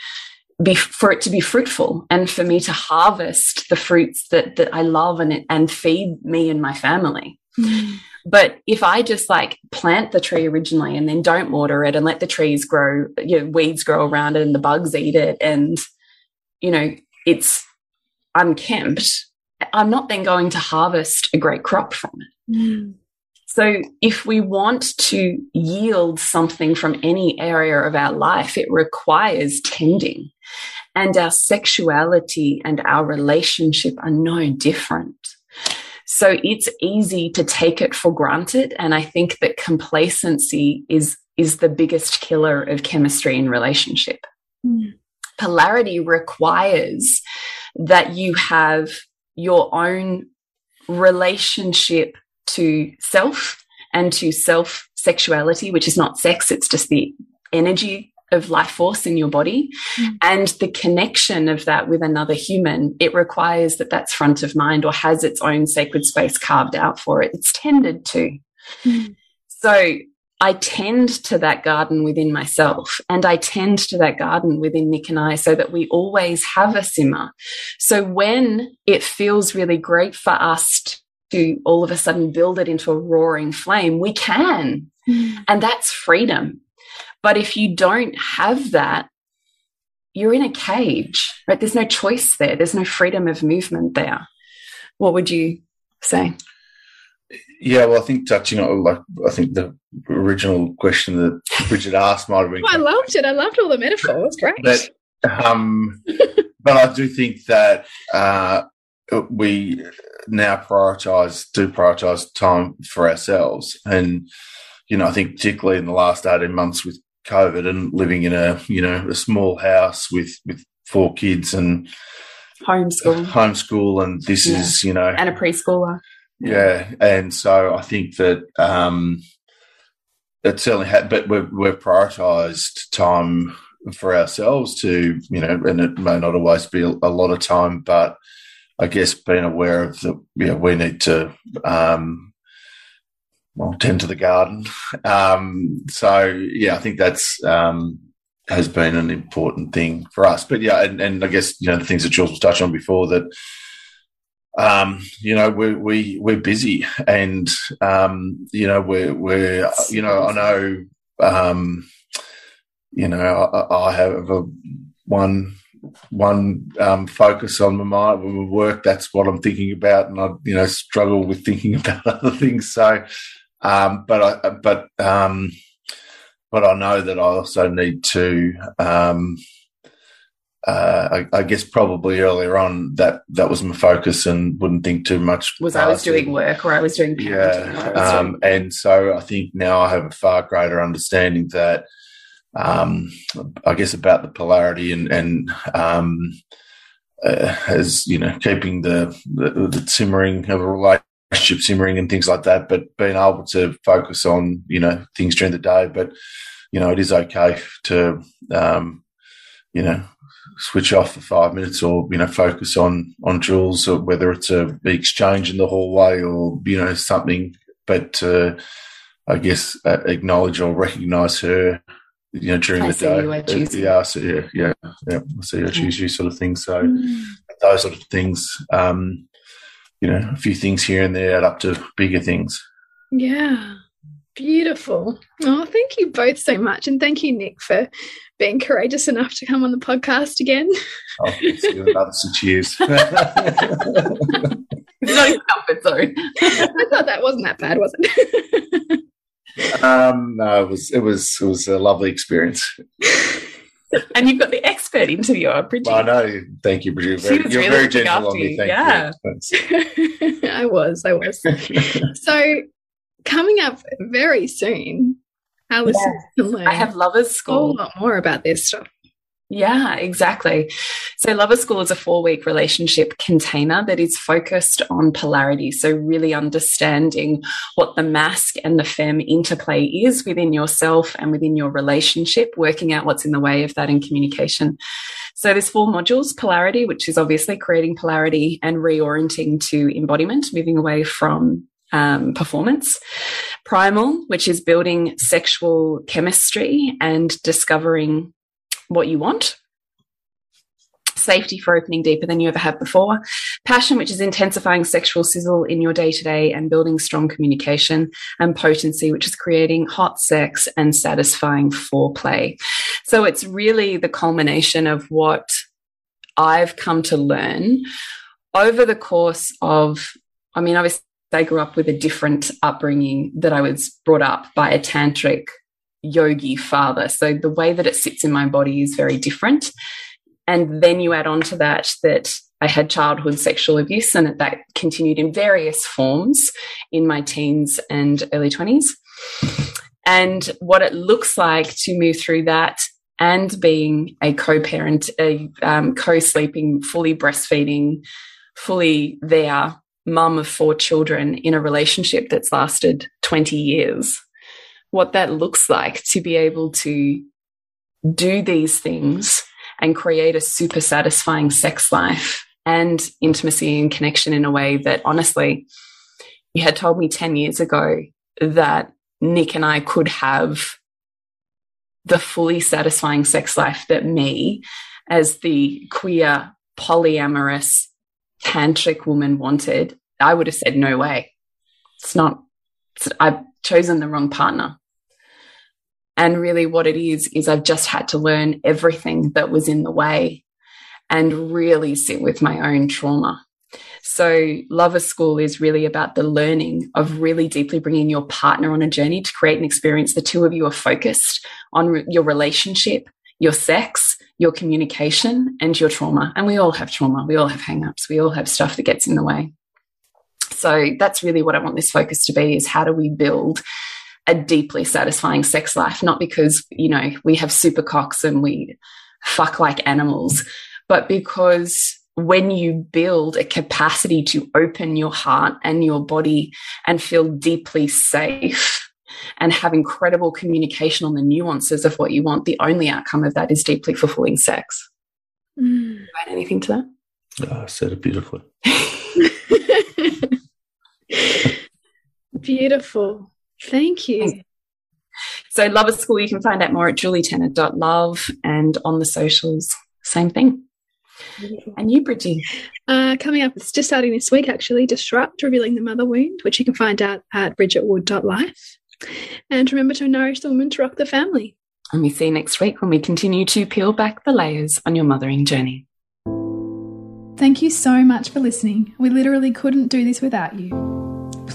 be for it to be fruitful and for me to harvest the fruits that that I love and and feed me and my family. Mm. But if I just like plant the tree originally and then don't water it and let the trees grow, you know, weeds grow around it and the bugs eat it and you know, it's unkempt, I'm not then going to harvest a great crop from it. Mm. So if we want to yield something from any area of our life, it requires tending. And our sexuality and our relationship are no different. So it's easy to take it for granted. And I think that complacency is, is the biggest killer of chemistry in relationship. Mm. Polarity requires that you have your own relationship to self and to self sexuality, which is not sex, it's just the energy of life force in your body mm. and the connection of that with another human it requires that that's front of mind or has its own sacred space carved out for it it's tended to mm. so I tend to that garden within myself and I tend to that garden within Nick and I so that we always have a simmer. So when it feels really great for us to all of a sudden build it into a roaring flame, we can. Mm. And that's freedom. But if you don't have that, you're in a cage, right? There's no choice there. There's no freedom of movement there. What would you say?
Yeah, well, I think touching on like I think the original question that Bridget asked might have been.
Oh, I loved it. I loved all the metaphors. Great.
But, um, but I do think that uh, we now prioritize do prioritize time for ourselves, and you know I think particularly in the last eighteen months with COVID and living in a you know a small house with with four kids and
homeschool
homeschool and this yeah. is you know
and a preschooler
yeah, and so I think that um, it certainly had, but we've, we've prioritised time for ourselves to, you know, and it may not always be a, lot of time, but I guess being aware of the, you know, we need to, um, well, tend to the garden. Um, so yeah, I think that's, um, has been an important thing for us. But yeah, and, and I guess, you know, the things that Jules was touching on before that, um, you know, we we we're busy, and um, you know, we're we're you know, I know, um, you know, I, I have a one one um, focus on my mind work. That's what I'm thinking about, and I you know struggle with thinking about other things. So, um, but I but um, but I know that I also need to um, uh, I, I, guess probably earlier on that that was my focus and wouldn't think too much.
Was I was doing work or I was doing
parenting? Yeah, um, doing... and so I think now I have a far greater understanding that um, I guess about the polarity and and um, uh, as you know keeping the, the, the simmering of a relationship simmering and things like that, but being able to focus on you know things during the day, but you know it is okay to um, you know switch off for five minutes or you know focus on on Jules or whether it's a exchange in the hallway or you know something. But uh, I guess uh, acknowledge or recognize her you know during I the day. uh, yeah, so, yeah yeah yeah I see her choose you sort of thing. So mm. those sort of things um you know a few things here and there add up to bigger things
yeah Beautiful. Oh, thank you both so much. And thank you, Nick, for being courageous enough to come on the podcast again.
Oh, it's another six years. it's
not comfort zone.
I thought that wasn't that bad, was it?
um, no, it was it was it was a lovely experience.
And you've got the expert interviewer, Bridget.
Well, I know. Thank you, Bridget. Very, you're really very gentle on me. Thank
yeah.
you. I was. I was. so coming up very soon. Alice
yes. I have Lovers School.
A lot more about this stuff.
Yeah, exactly. So, Lover School is a four week relationship container that is focused on polarity. So, really understanding what the masc and the fem interplay is within yourself and within your relationship, working out what's in the way of that in communication. So, there's four modules polarity, which is obviously creating polarity and reorienting to embodiment, moving away from um, performance. Primal, which is building sexual chemistry and discovering what you want safety for opening deeper than you ever have before. Passion, which is intensifying sexual sizzle in your day to day and building strong communication. And potency, which is creating hot sex and satisfying foreplay. So it's really the culmination of what I've come to learn over the course of, I mean, obviously, I grew up with a different upbringing that I was brought up by a tantric yogi father. So the way that it sits in my body is very different. And then you add on to that that I had childhood sexual abuse and that, continued in various forms in my teens and early 20s. And what it looks like to move through that and being a co-parent, a um, co-sleeping, fully breastfeeding, fully there mum of four children in a relationship that's lasted 20 years. What that looks like to be able to do these things and create a super satisfying sex life and intimacy and connection in a way that honestly, you had told me 10 years ago that Nick and I could have the fully satisfying sex life that me, as the queer, polyamorous, tantric woman wanted, I would have said, no way. It's not, it's, I've chosen the wrong partner. And really, what it is, is I've just had to learn everything that was in the way and really sit with my own trauma. So, love Lover School is really about the learning of really deeply bringing your partner on a journey to create an experience. The two of you are focused on re your relationship, your sex, your communication, and your trauma. And we all have trauma. We all have hangups. We all have stuff that gets in the way. So, that's really what I want this focus to be is how do we build a deeply satisfying sex life, not because, you know, we have super cocks and we fuck like animals, but because when you build a capacity to open your heart and your body and feel deeply safe and have incredible communication on the nuances of what you want, the only outcome of that is deeply fulfilling sex. Mm. Add anything to that?
Oh, I said it beautifully.
Beautiful. Thank you.
So, Lover School, you can find out more at julietenner.love and on the socials, same thing. And you, Bridgie?
Uh, coming up, it's just starting this week actually, Disrupt, Revealing the Mother Wound, which you can find out at bridgetwood.life. And remember to nourish the woman to rock the family.
And we see you next week when we continue to peel back the layers on your mothering journey.
Thank you so much for listening. We literally couldn't do this without you.